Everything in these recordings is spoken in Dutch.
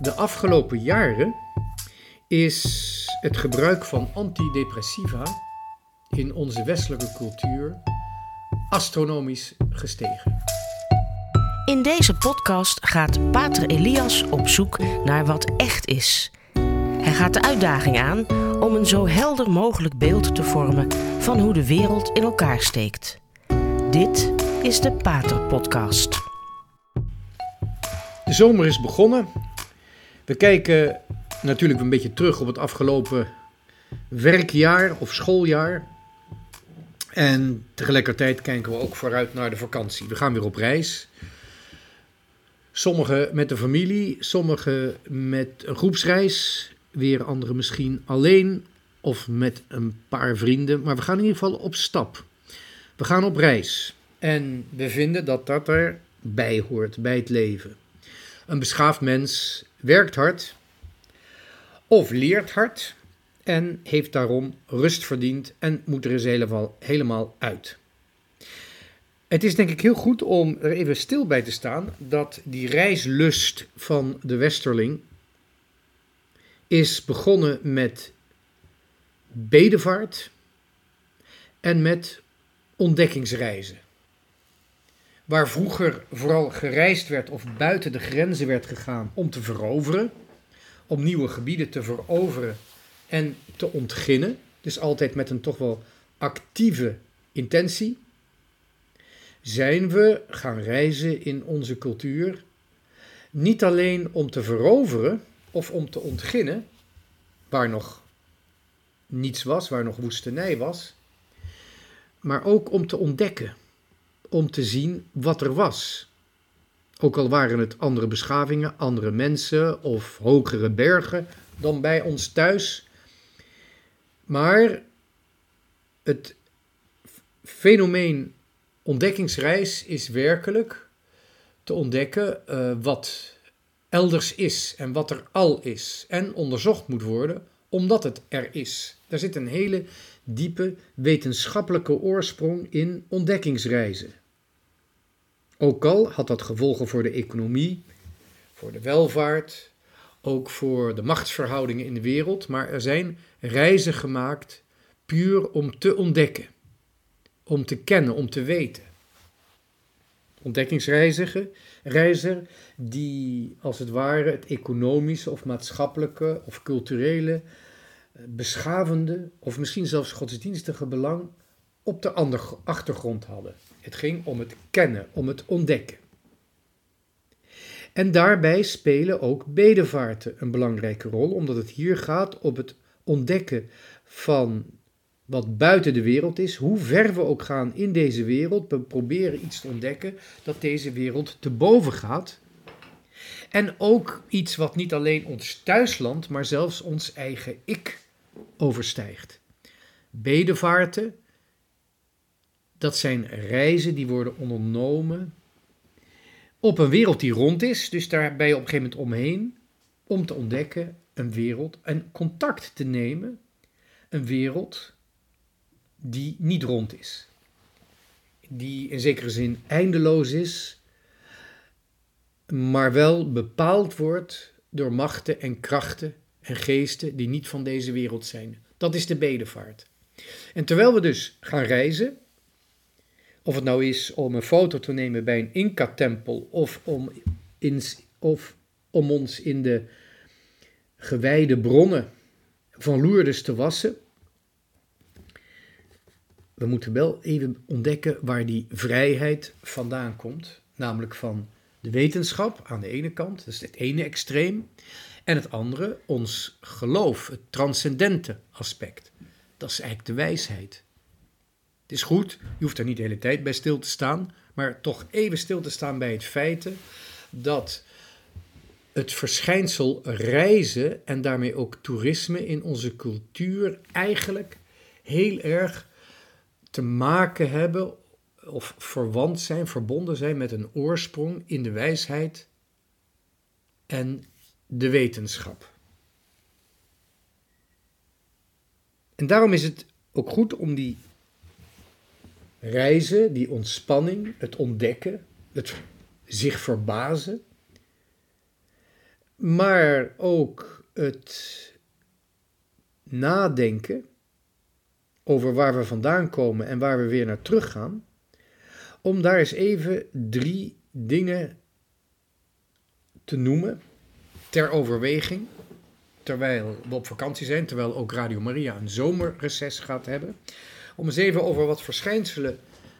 De afgelopen jaren is het gebruik van antidepressiva in onze westelijke cultuur astronomisch gestegen. In deze podcast gaat Pater Elias op zoek naar wat echt is. Hij gaat de uitdaging aan om een zo helder mogelijk beeld te vormen van hoe de wereld in elkaar steekt. Dit is de Pater Podcast. De zomer is begonnen. We kijken natuurlijk een beetje terug op het afgelopen werkjaar of schooljaar. En tegelijkertijd kijken we ook vooruit naar de vakantie. We gaan weer op reis. Sommigen met de familie, sommigen met een groepsreis, weer anderen misschien alleen of met een paar vrienden. Maar we gaan in ieder geval op stap. We gaan op reis. En we vinden dat dat erbij hoort, bij het leven. Een beschaafd mens werkt hard of leert hard en heeft daarom rust verdiend en moet er eens helemaal, helemaal uit. Het is denk ik heel goed om er even stil bij te staan dat die reislust van de Westerling is begonnen met bedevaart en met ontdekkingsreizen. Waar vroeger vooral gereisd werd of buiten de grenzen werd gegaan om te veroveren, om nieuwe gebieden te veroveren en te ontginnen, dus altijd met een toch wel actieve intentie, zijn we gaan reizen in onze cultuur niet alleen om te veroveren of om te ontginnen, waar nog niets was, waar nog woestenij was, maar ook om te ontdekken, om te zien wat er was. Ook al waren het andere beschavingen, andere mensen of hogere bergen dan bij ons thuis. Maar het fenomeen ontdekkingsreis is werkelijk te ontdekken uh, wat elders is en wat er al is en onderzocht moet worden omdat het er is. Daar zit een hele diepe wetenschappelijke oorsprong in ontdekkingsreizen. Ook al had dat gevolgen voor de economie, voor de welvaart, ook voor de machtsverhoudingen in de wereld, maar er zijn reizen gemaakt puur om te ontdekken, om te kennen, om te weten. Ontdekkingsreiziger, reizer die als het ware het economische of maatschappelijke of culturele, eh, beschavende of misschien zelfs godsdienstige belang op de achtergrond hadden. Het ging om het kennen, om het ontdekken. En daarbij spelen ook bedevaarten een belangrijke rol, omdat het hier gaat om het ontdekken van wat buiten de wereld is, hoe ver we ook gaan in deze wereld, we proberen iets te ontdekken dat deze wereld te boven gaat. En ook iets wat niet alleen ons thuisland, maar zelfs ons eigen ik overstijgt. Bedevaarten, dat zijn reizen die worden ondernomen op een wereld die rond is, dus daar ben je op een gegeven moment omheen, om te ontdekken een wereld en contact te nemen, een wereld die niet rond is. Die in zekere zin eindeloos is, maar wel bepaald wordt door machten en krachten en geesten die niet van deze wereld zijn. Dat is de bedevaart. En terwijl we dus gaan reizen, of het nou is om een foto te nemen bij een Inca-tempel of om, in, of om ons in de gewijde bronnen van Lourdes te wassen, we moeten wel even ontdekken waar die vrijheid vandaan komt. Namelijk van de wetenschap aan de ene kant, dat is het ene extreem. En het andere, ons geloof, het transcendente aspect. Dat is eigenlijk de wijsheid. Het is goed, je hoeft er niet de hele tijd bij stil te staan, maar toch even stil te staan bij het feit dat het verschijnsel reizen en daarmee ook toerisme in onze cultuur eigenlijk heel erg te maken hebben of verwant zijn, verbonden zijn met een oorsprong in de wijsheid en de wetenschap. En daarom is het ook goed om die reizen, die ontspanning, het ontdekken, het zich verbazen, maar ook het nadenken over waar we vandaan komen en waar we weer naar terug gaan, om daar eens even drie dingen te noemen ter overweging, terwijl we op vakantie zijn, terwijl ook Radio Maria een zomerreces gaat hebben, om eens even over wat verschijnselen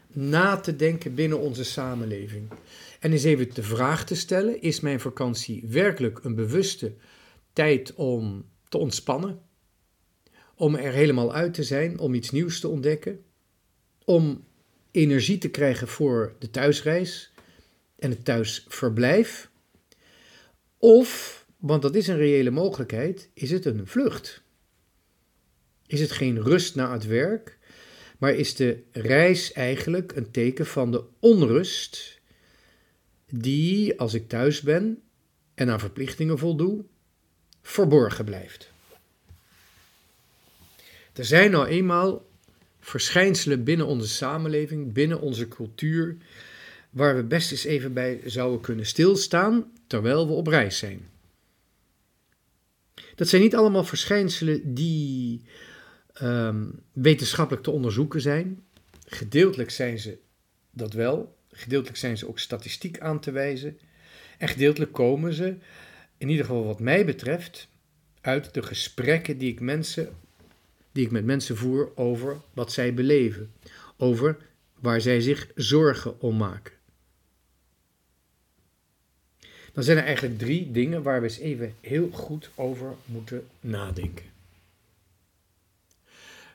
na te denken binnen onze samenleving. En eens even de vraag te stellen: is mijn vakantie werkelijk een bewuste tijd om te ontspannen? Om er helemaal uit te zijn, om iets nieuws te ontdekken, om energie te krijgen voor de thuisreis en het thuisverblijf? Of, want dat is een reële mogelijkheid, is het een vlucht? Is het geen rust na het werk, maar is de reis eigenlijk een teken van de onrust die, als ik thuis ben en aan verplichtingen voldoe, verborgen blijft? Er zijn nou eenmaal verschijnselen binnen onze samenleving, binnen onze cultuur, waar we best eens even bij zouden kunnen stilstaan terwijl we op reis zijn. Dat zijn niet allemaal verschijnselen die ehm, wetenschappelijk te onderzoeken zijn. Gedeeltelijk zijn ze dat wel, gedeeltelijk zijn ze ook statistiek aan te wijzen. En gedeeltelijk komen ze, in ieder geval wat mij betreft, uit de gesprekken die ik, mensen, die ik met mensen voer over wat zij beleven, over waar zij zich zorgen om maken. Dan zijn er eigenlijk drie dingen waar we eens even heel goed over moeten nadenken.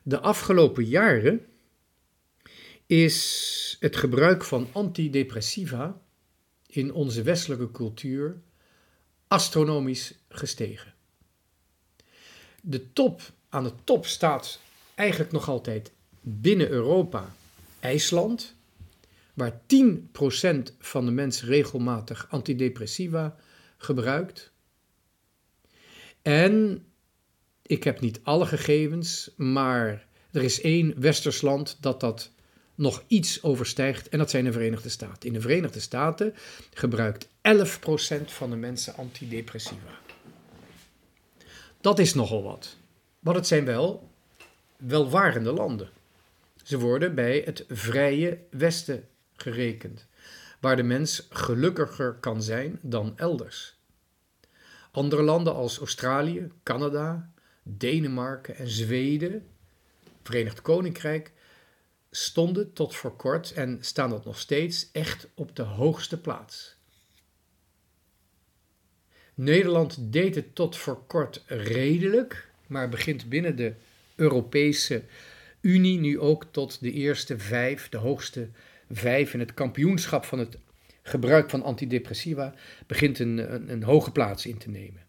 De afgelopen jaren is het gebruik van antidepressiva in onze westelijke cultuur astronomisch gestegen. De top, aan de top staat eigenlijk nog altijd binnen Europa IJsland, waar 10% van de mensen regelmatig antidepressiva gebruikt. En ik heb niet alle gegevens, maar er is één westers land dat dat nog iets overstijgt en dat zijn de Verenigde Staten. In de Verenigde Staten gebruikt 11% van de mensen antidepressiva. Dat is nogal wat. Maar het zijn wel welvarende landen. Ze worden bij het vrije Westen gerekend, waar de mens gelukkiger kan zijn dan elders. Andere landen als Australië, Canada, Denemarken en Zweden, Verenigd Koninkrijk, stonden tot voor kort en staan dat nog steeds echt op de hoogste plaats. Nederland deed het tot voor kort redelijk, maar begint binnen de Europese Unie nu ook tot de eerste vijf, de hoogste vijf in het kampioenschap van het gebruik van antidepressiva begint een, een, een hoge plaats in te nemen.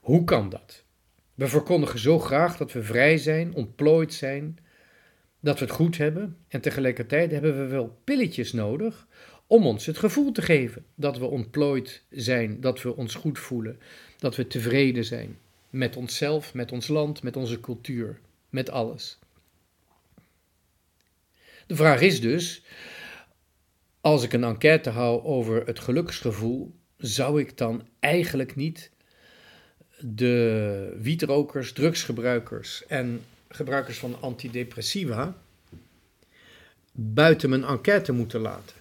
Hoe kan dat? We verkondigen zo graag dat we vrij zijn, ontplooid zijn, dat we het goed hebben en tegelijkertijd hebben we wel pilletjes nodig om ons het gevoel te geven dat we ontplooid zijn, dat we ons goed voelen, dat we tevreden zijn met onszelf, met ons land, met onze cultuur, met alles. De vraag is dus, als ik een enquête hou over het geluksgevoel, zou ik dan eigenlijk niet de wietrokers, drugsgebruikers en gebruikers van antidepressiva buiten mijn enquête moeten laten?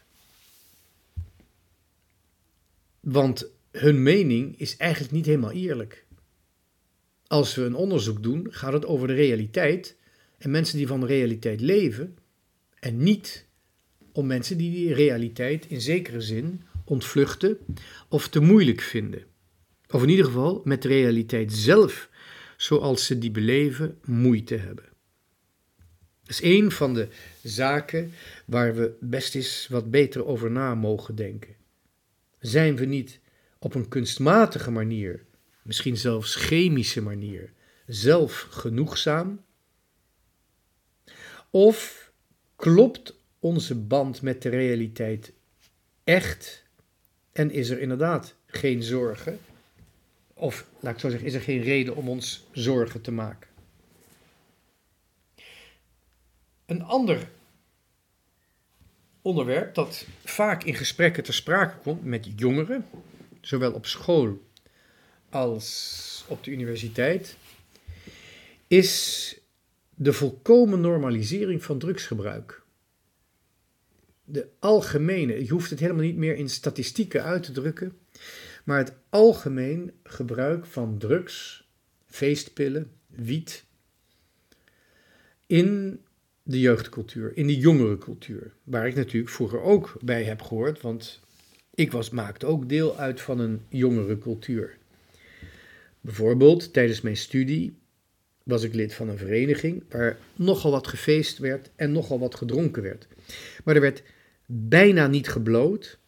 Want hun mening is eigenlijk niet helemaal eerlijk. Als we een onderzoek doen, gaat het over de realiteit. En mensen die van de realiteit leven, en niet om mensen die die realiteit in zekere zin ontvluchten of te moeilijk vinden. Of in ieder geval met de realiteit zelf, zoals ze die beleven, moeite hebben. Dat is een van de zaken waar we best eens wat beter over na mogen denken. Zijn we niet op een kunstmatige manier, misschien zelfs chemische manier, zelf genoegzaam? Of Klopt onze band met de realiteit echt? En is er inderdaad geen zorgen? Of laat ik zo zeggen, is er geen reden om ons zorgen te maken? Een ander onderwerp dat vaak in gesprekken ter sprake komt met jongeren, zowel op school als op de universiteit, is de volkomen normalisering van drugsgebruik. De algemene, je hoeft het helemaal niet meer in statistieken uit te drukken, maar het algemeen gebruik van drugs, feestpillen, wiet, in de jeugdcultuur, in de jongerencultuur, waar ik natuurlijk vroeger ook bij heb gehoord, want ik was, maakte ook deel uit van een jongerencultuur. Bijvoorbeeld tijdens mijn studie was ik lid van een vereniging waar nogal wat gefeest werd en nogal wat gedronken werd. Maar er werd bijna niet gebloot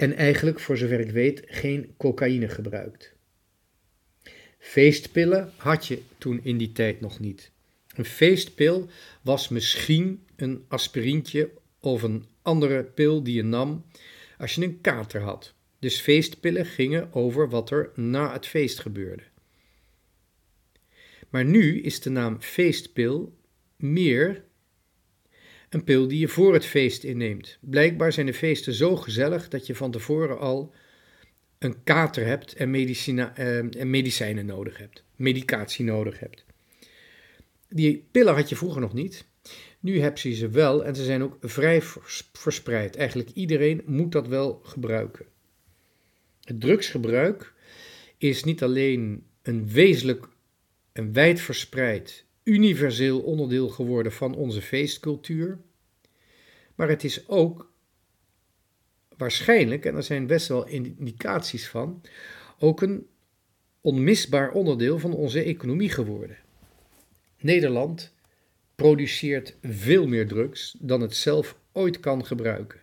en eigenlijk, voor zover ik weet, geen cocaïne gebruikt. Feestpillen had je toen in die tijd nog niet. Een feestpil was misschien een aspirintje of een andere pil die je nam als je een kater had. Dus feestpillen gingen over wat er na het feest gebeurde. Maar nu is de naam feestpil meer een pil die je voor het feest inneemt. Blijkbaar zijn de feesten zo gezellig dat je van tevoren al een kater hebt en, medicina, eh, en medicijnen nodig hebt, medicatie nodig hebt. Die pillen had je vroeger nog niet. Nu heb je ze wel en ze zijn ook vrij verspreid. Eigenlijk iedereen moet dat wel gebruiken. Het drugsgebruik is niet alleen een wezenlijk en wijdverspreid, universeel onderdeel geworden van onze feestcultuur, maar het is ook waarschijnlijk, en er zijn best wel indicaties van, ook een onmisbaar onderdeel van onze economie geworden. Nederland produceert veel meer drugs dan het zelf ooit kan gebruiken.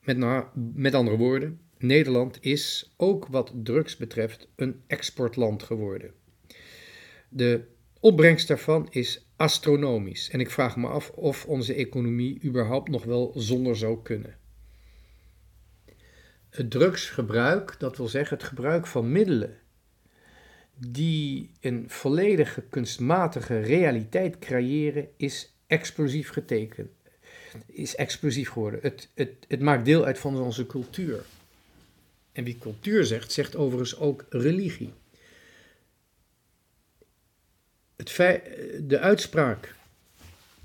Met, met andere woorden, Nederland is, ook wat drugs betreft, een exportland geworden. De opbrengst daarvan is astronomisch en ik vraag me af of onze economie überhaupt nog wel zonder zou kunnen. Het drugsgebruik, dat wil zeggen het gebruik van middelen die een volledige kunstmatige realiteit creëren, is explosief getekend. Is explosief geworden. Het, het, het maakt deel uit van onze cultuur. En wie cultuur zegt, zegt overigens ook religie. Het de uitspraak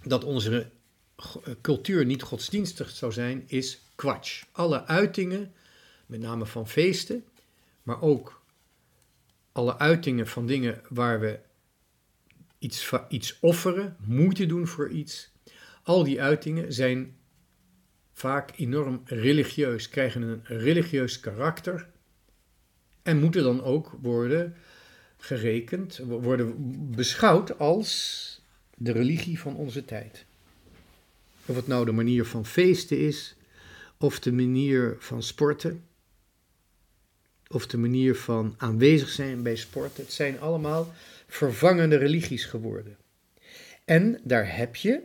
dat onze cultuur niet godsdienstig zou zijn, is kwatsch. Alle uitingen, met name van feesten, maar ook alle uitingen van dingen waar we iets, iets offeren, moeite doen voor iets, al die uitingen zijn vaak enorm religieus, krijgen een religieus karakter en moeten dan ook worden gerekend, worden beschouwd als de religie van onze tijd. Of het nou de manier van feesten is, of de manier van sporten, of de manier van aanwezig zijn bij sport. Het zijn allemaal vervangende religies geworden. En daar heb je,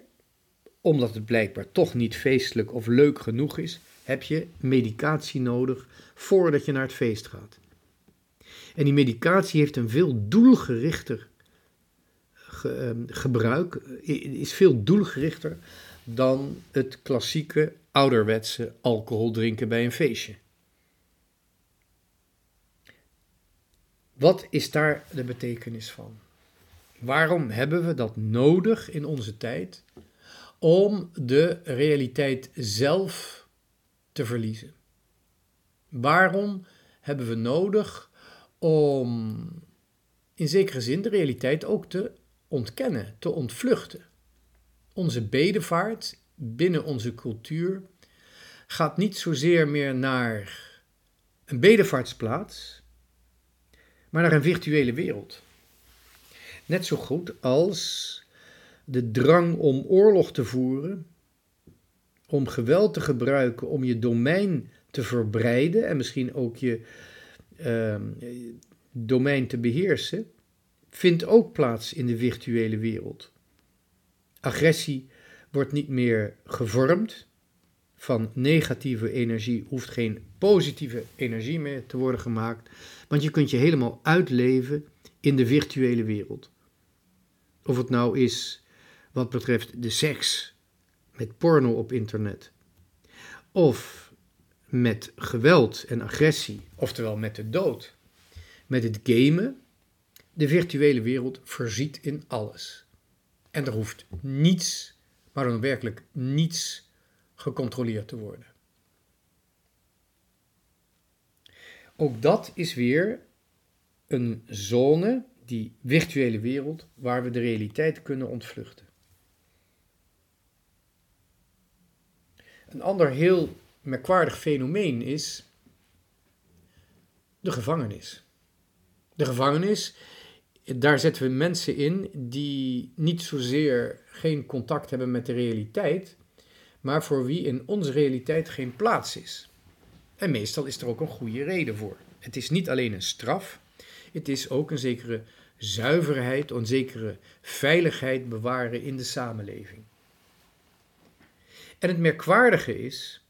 omdat het blijkbaar toch niet feestelijk of leuk genoeg is, heb je medicatie nodig voordat je naar het feest gaat. En die medicatie heeft een veel doelgerichter ehm, gebruik, is veel doelgerichter dan het klassieke ouderwetse alcohol drinken bij een feestje. Wat is daar de betekenis van? Waarom hebben we dat nodig in onze tijd om de realiteit zelf te verliezen? Waarom hebben we nodig om in zekere zin de realiteit ook te ontkennen, te ontvluchten? Onze bedevaart binnen onze cultuur gaat niet zozeer meer naar een bedevaartsplaats, maar naar een virtuele wereld. Net zo goed als de drang om oorlog te voeren, om geweld te gebruiken, om je domein te verbreiden en misschien ook je uh, domein te beheersen, vindt ook plaats in de virtuele wereld. Agressie wordt niet meer gevormd. Van negatieve energie hoeft geen positieve energie meer te worden gemaakt, want je kunt je helemaal uitleven in de virtuele wereld. Of het nou is wat betreft de seks met porno op internet, of met geweld en agressie, oftewel met de dood, met het gamen, de virtuele wereld voorziet in alles. En er hoeft niets, maar dan werkelijk niets, gecontroleerd te worden. Ook dat is weer een zone, die virtuele wereld, waar we de realiteit kunnen ontvluchten. Een ander heel merkwaardig fenomeen is de gevangenis. De gevangenis, daar zetten we mensen in die niet zozeer geen contact hebben met de realiteit, maar voor wie in onze realiteit geen plaats is. En meestal is er ook een goede reden voor. Het is niet alleen een straf, het is ook een zekere zuiverheid, een zekere veiligheid bewaren in de samenleving. En het merkwaardige is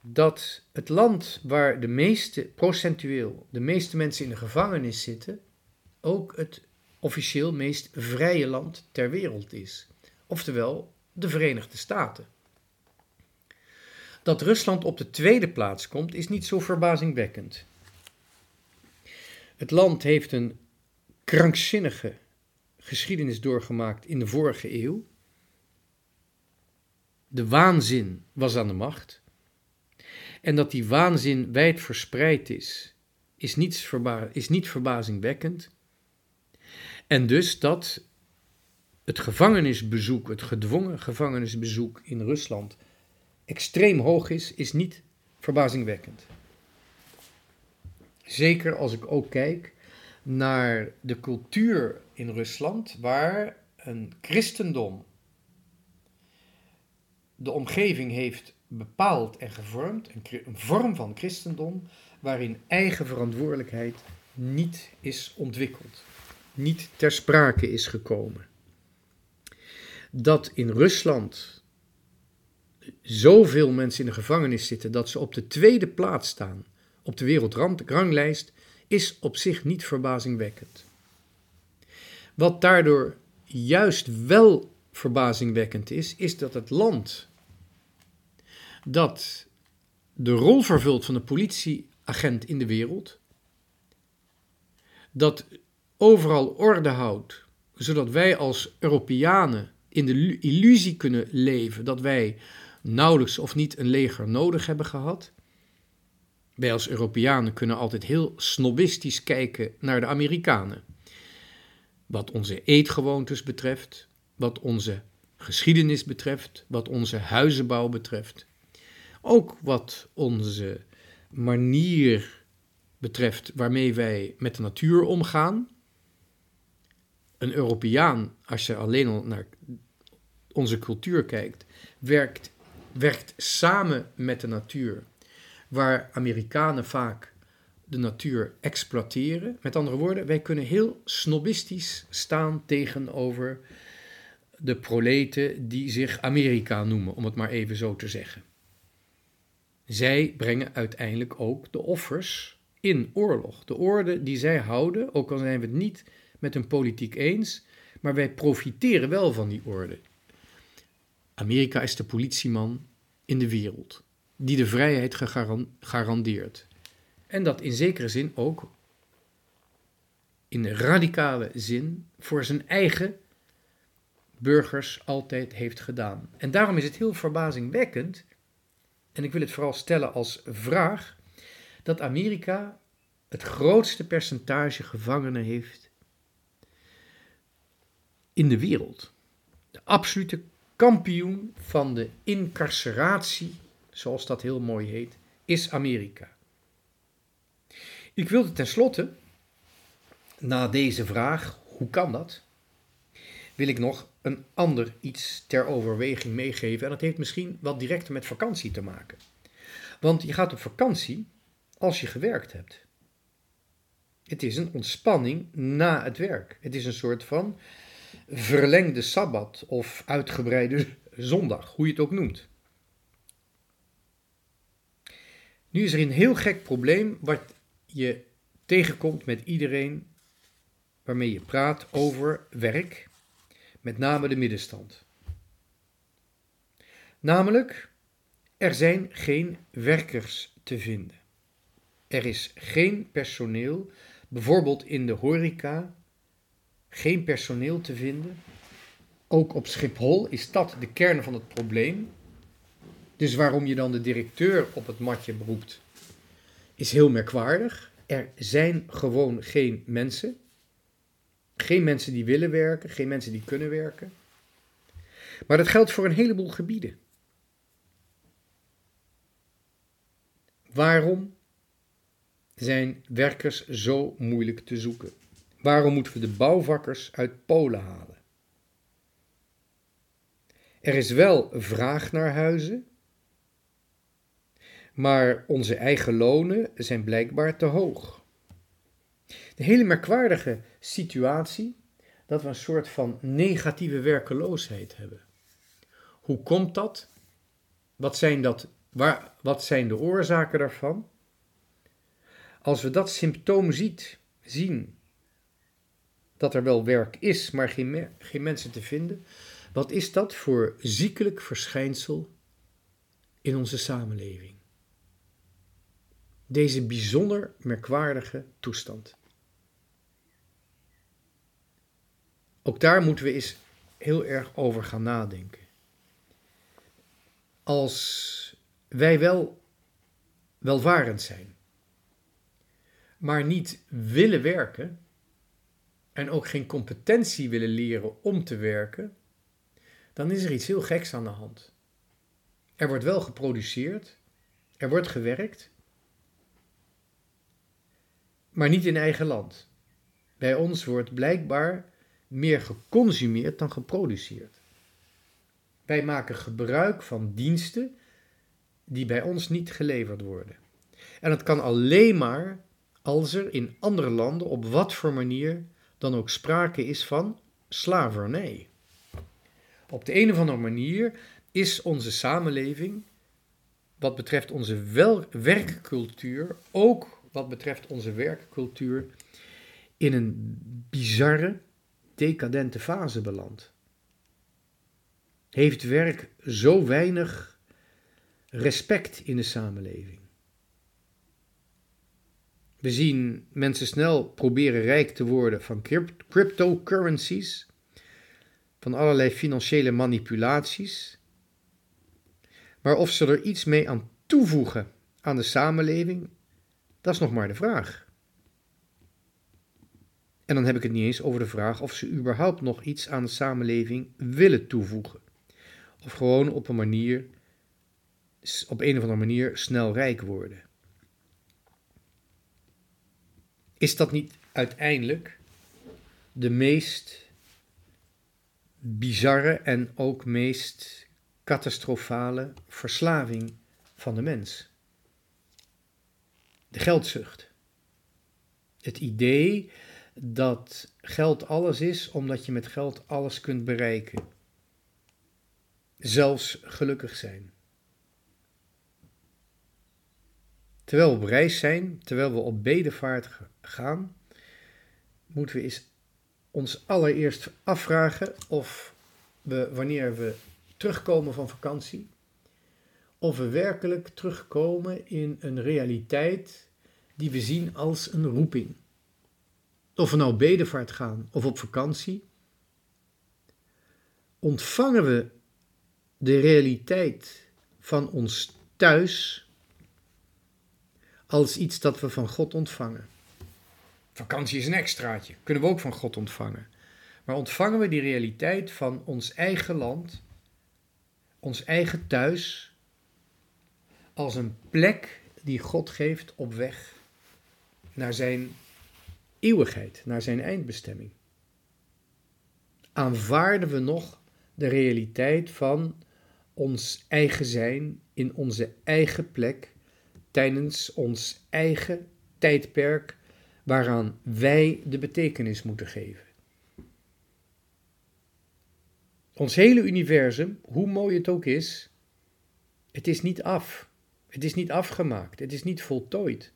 dat het land waar de meeste, procentueel, de meeste mensen in de gevangenis zitten, ook het officieel meest vrije land ter wereld is. Oftewel de Verenigde Staten. Dat Rusland op de tweede plaats komt, is niet zo verbazingwekkend. Het land heeft een krankzinnige geschiedenis doorgemaakt in de vorige eeuw. De waanzin was aan de macht. En dat die waanzin wijd verspreid is, is, niets verba is niet verbazingwekkend. En dus dat het gevangenisbezoek, het gedwongen gevangenisbezoek in Rusland extreem hoog is, is niet verbazingwekkend. Zeker als ik ook kijk naar de cultuur in Rusland, waar een christendom de omgeving heeft bepaald en gevormd, een, vorm van christendom, waarin eigen verantwoordelijkheid niet is ontwikkeld, niet ter sprake is gekomen. Dat in Rusland zoveel mensen in de gevangenis zitten dat ze op de tweede plaats staan op de wereldranglijst, is op zich niet verbazingwekkend. Wat daardoor juist wel verbazingwekkend is, is dat het land dat de rol vervult van de politieagent in de wereld, dat overal orde houdt, zodat wij als Europeanen in de illusie kunnen leven dat wij nauwelijks of niet een leger nodig hebben gehad. Wij als Europeanen kunnen altijd heel snobistisch kijken naar de Amerikanen. Wat onze eetgewoontes betreft, wat onze geschiedenis betreft, wat onze huizenbouw betreft. Ook wat onze manier betreft waarmee wij met de natuur omgaan. Een Europeaan, als je alleen al naar onze cultuur kijkt, werkt, werkt samen met de natuur. Waar Amerikanen vaak de natuur exploiteren. Met andere woorden, wij kunnen heel snobistisch staan tegenover de proleten die zich Amerika noemen, om het maar even zo te zeggen. Zij brengen uiteindelijk ook de offers in oorlog. De orde die zij houden, ook al zijn we het niet met hun politiek eens, maar wij profiteren wel van die orde. Amerika is de politieman in de wereld, die de vrijheid garandeert. En dat in zekere zin ook in radicale zin voor zijn eigen burgers altijd heeft gedaan. En daarom is het heel verbazingwekkend en ik wil het vooral stellen als vraag, dat Amerika het grootste percentage gevangenen heeft in de wereld. De absolute kampioen van de incarceratie, zoals dat heel mooi heet, is Amerika. Ik wilde tenslotte, na deze vraag, hoe kan dat, wil ik nog een ander iets ter overweging meegeven. En dat heeft misschien wat directer met vakantie te maken. Want je gaat op vakantie als je gewerkt hebt. Het is een ontspanning na het werk. Het is een soort van verlengde sabbat of uitgebreide zondag, hoe je het ook noemt. Nu is er een heel gek probleem wat je tegenkomt met iedereen waarmee je praat over werk met name de middenstand. Namelijk, Er zijn geen werkers te vinden. Er is geen personeel, bijvoorbeeld in de horeca, geen personeel te vinden. Ook op Schiphol is dat de kern van het probleem. Dus waarom je dan de directeur op het matje beroept, is heel merkwaardig. Er zijn gewoon geen mensen. Geen mensen die willen werken, geen mensen die kunnen werken. Maar dat geldt voor een heleboel gebieden. Waarom zijn werkers zo moeilijk te zoeken? Waarom moeten we de bouwvakkers uit Polen halen? Er is wel vraag naar huizen, maar onze eigen lonen zijn blijkbaar te hoog. De hele merkwaardige situatie dat we een soort van negatieve werkeloosheid hebben. Hoe komt dat? Wat zijn, dat, waar, wat zijn de oorzaken daarvan? Als we dat symptoom ziet, zien, dat er wel werk is, maar geen, geen mensen te vinden, wat is dat voor ziekelijk verschijnsel in onze samenleving? Deze bijzonder merkwaardige toestand. Ook daar moeten we eens heel erg over gaan nadenken. Als wij wel welvarend zijn, maar niet willen werken en ook geen competentie willen leren om te werken, dan is er iets heel geks aan de hand. Er wordt wel geproduceerd, er wordt gewerkt, maar niet in eigen land. Bij ons wordt blijkbaar meer geconsumeerd dan geproduceerd. Wij maken gebruik van diensten die bij ons niet geleverd worden. En dat kan alleen maar als er in andere landen op wat voor manier dan ook sprake is van slavernij. Op de een of andere manier is onze samenleving, wat betreft onze werkcultuur, ook wat betreft onze werkcultuur, in een bizarre, decadente fase beland. Heeft werk zo weinig respect in de samenleving? We zien mensen snel proberen rijk te worden van cryptocurrencies, van allerlei financiële manipulaties. Maar of ze er iets mee aan toevoegen aan de samenleving, dat is nog maar de vraag. En dan heb ik het niet eens over de vraag of ze überhaupt nog iets aan de samenleving willen toevoegen. Of gewoon op een manier, op een of andere manier snel rijk worden. Is dat niet uiteindelijk de meest bizarre en ook meest catastrofale verslaving van de mens? De geldzucht. Het idee dat geld alles is omdat je met geld alles kunt bereiken. Zelfs gelukkig zijn. Terwijl we op reis zijn, terwijl we op bedevaart gaan, moeten we eens ons allereerst afvragen of we, wanneer we terugkomen van vakantie, of we werkelijk terugkomen in een realiteit die we zien als een roeping. Of we nou bedevaart gaan of op vakantie, ontvangen we de realiteit van ons thuis als iets dat we van God ontvangen. Vakantie is een extraatje, kunnen we ook van God ontvangen. Maar ontvangen we die realiteit van ons eigen land, ons eigen thuis, als een plek die God geeft op weg naar zijn eeuwigheid, naar zijn eindbestemming? Aanvaarden we nog de realiteit van ons eigen zijn in onze eigen plek tijdens ons eigen tijdperk waaraan wij de betekenis moeten geven. Ons hele universum, hoe mooi het ook is, het is niet af. Het is niet afgemaakt. Het is niet voltooid.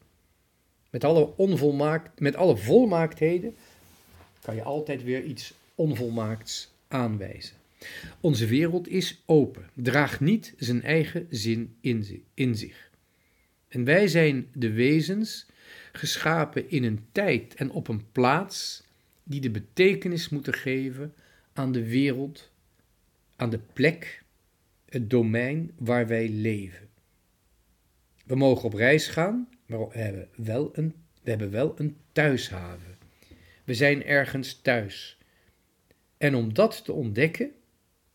Met alle, onvolmaakt, met alle volmaaktheden kan je altijd weer iets onvolmaakts aanwijzen. Onze wereld is open, draagt niet zijn eigen zin in zich. En wij zijn de wezens geschapen in een tijd en op een plaats die de betekenis moeten geven aan de wereld, aan de plek, het domein waar wij leven. We mogen op reis gaan, maar we hebben wel een, we hebben wel een thuishaven. We zijn ergens thuis. En om dat te ontdekken,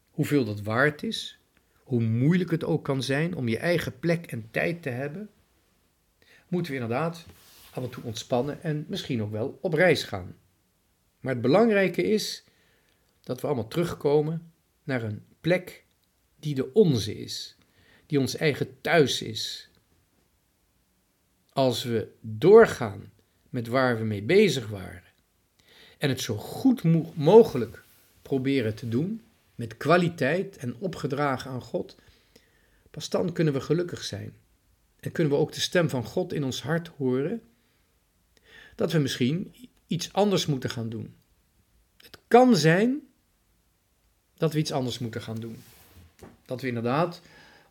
hoeveel dat waard is, hoe moeilijk het ook kan zijn om je eigen plek en tijd te hebben, moeten we inderdaad af en toe ontspannen en misschien ook wel op reis gaan. Maar het belangrijke is dat we allemaal terugkomen naar een plek die de onze is, die ons eigen thuis is. Als we doorgaan met waar we mee bezig waren en het zo goed mogelijk proberen te doen, met kwaliteit en opgedragen aan God, pas dan kunnen we gelukkig zijn. En kunnen we ook de stem van God in ons hart horen, dat we misschien iets anders moeten gaan doen. Het kan zijn dat we iets anders moeten gaan doen. Dat we inderdaad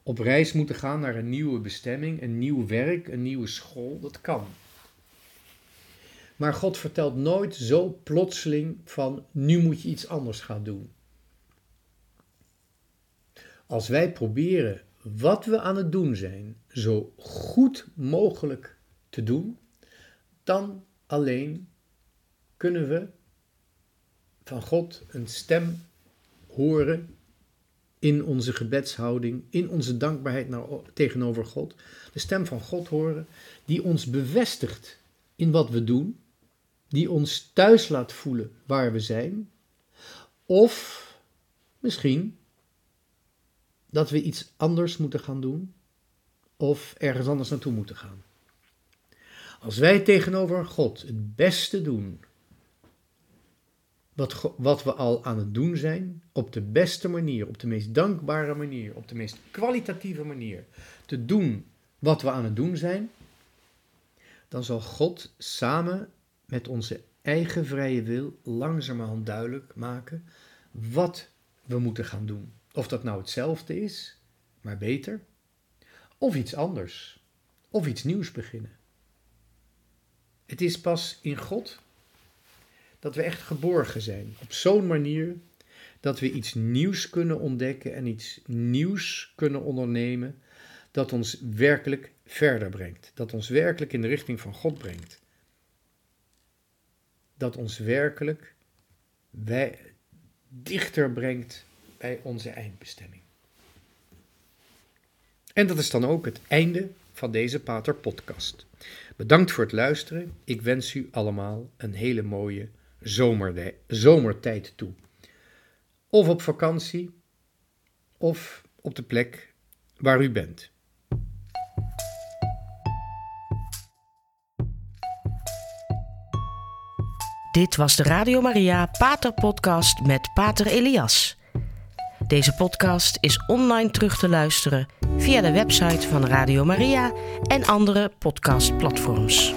op reis moeten gaan naar een nieuwe bestemming, een nieuw werk, een nieuwe school. Dat kan. Maar God vertelt nooit zo plotseling van nu moet je iets anders gaan doen. Als wij proberen wat we aan het doen zijn zo goed mogelijk te doen, dan alleen kunnen we van God een stem horen in onze gebedshouding, in onze dankbaarheid naar, tegenover God. De stem van God horen die ons bevestigt in wat we doen, die ons thuis laat voelen waar we zijn, of misschien dat we iets anders moeten gaan doen of ergens anders naartoe moeten gaan. Als wij tegenover God het beste doen wat, wat we al aan het doen zijn, op de beste manier, op de meest dankbare manier, op de meest kwalitatieve manier, te doen wat we aan het doen zijn, dan zal God samen met onze eigen vrije wil langzamerhand duidelijk maken wat we moeten gaan doen. Of dat nou hetzelfde is, maar beter, of iets anders, of iets nieuws beginnen. Het is pas in God dat we echt geborgen zijn. Op zo'n manier dat we iets nieuws kunnen ontdekken en iets nieuws kunnen ondernemen dat ons werkelijk verder brengt. Dat ons werkelijk in de richting van God brengt. Dat ons werkelijk wij, dichter brengt bij onze eindbestemming. En dat is dan ook het einde van deze Pater Podcast. Bedankt voor het luisteren. Ik wens u allemaal een hele mooie zomertijd toe. Of op vakantie, of op de plek waar u bent. Dit was de Radio Maria Pater Podcast met Pater Elias. Deze podcast is online terug te luisteren via de website van Radio Maria en andere podcastplatforms.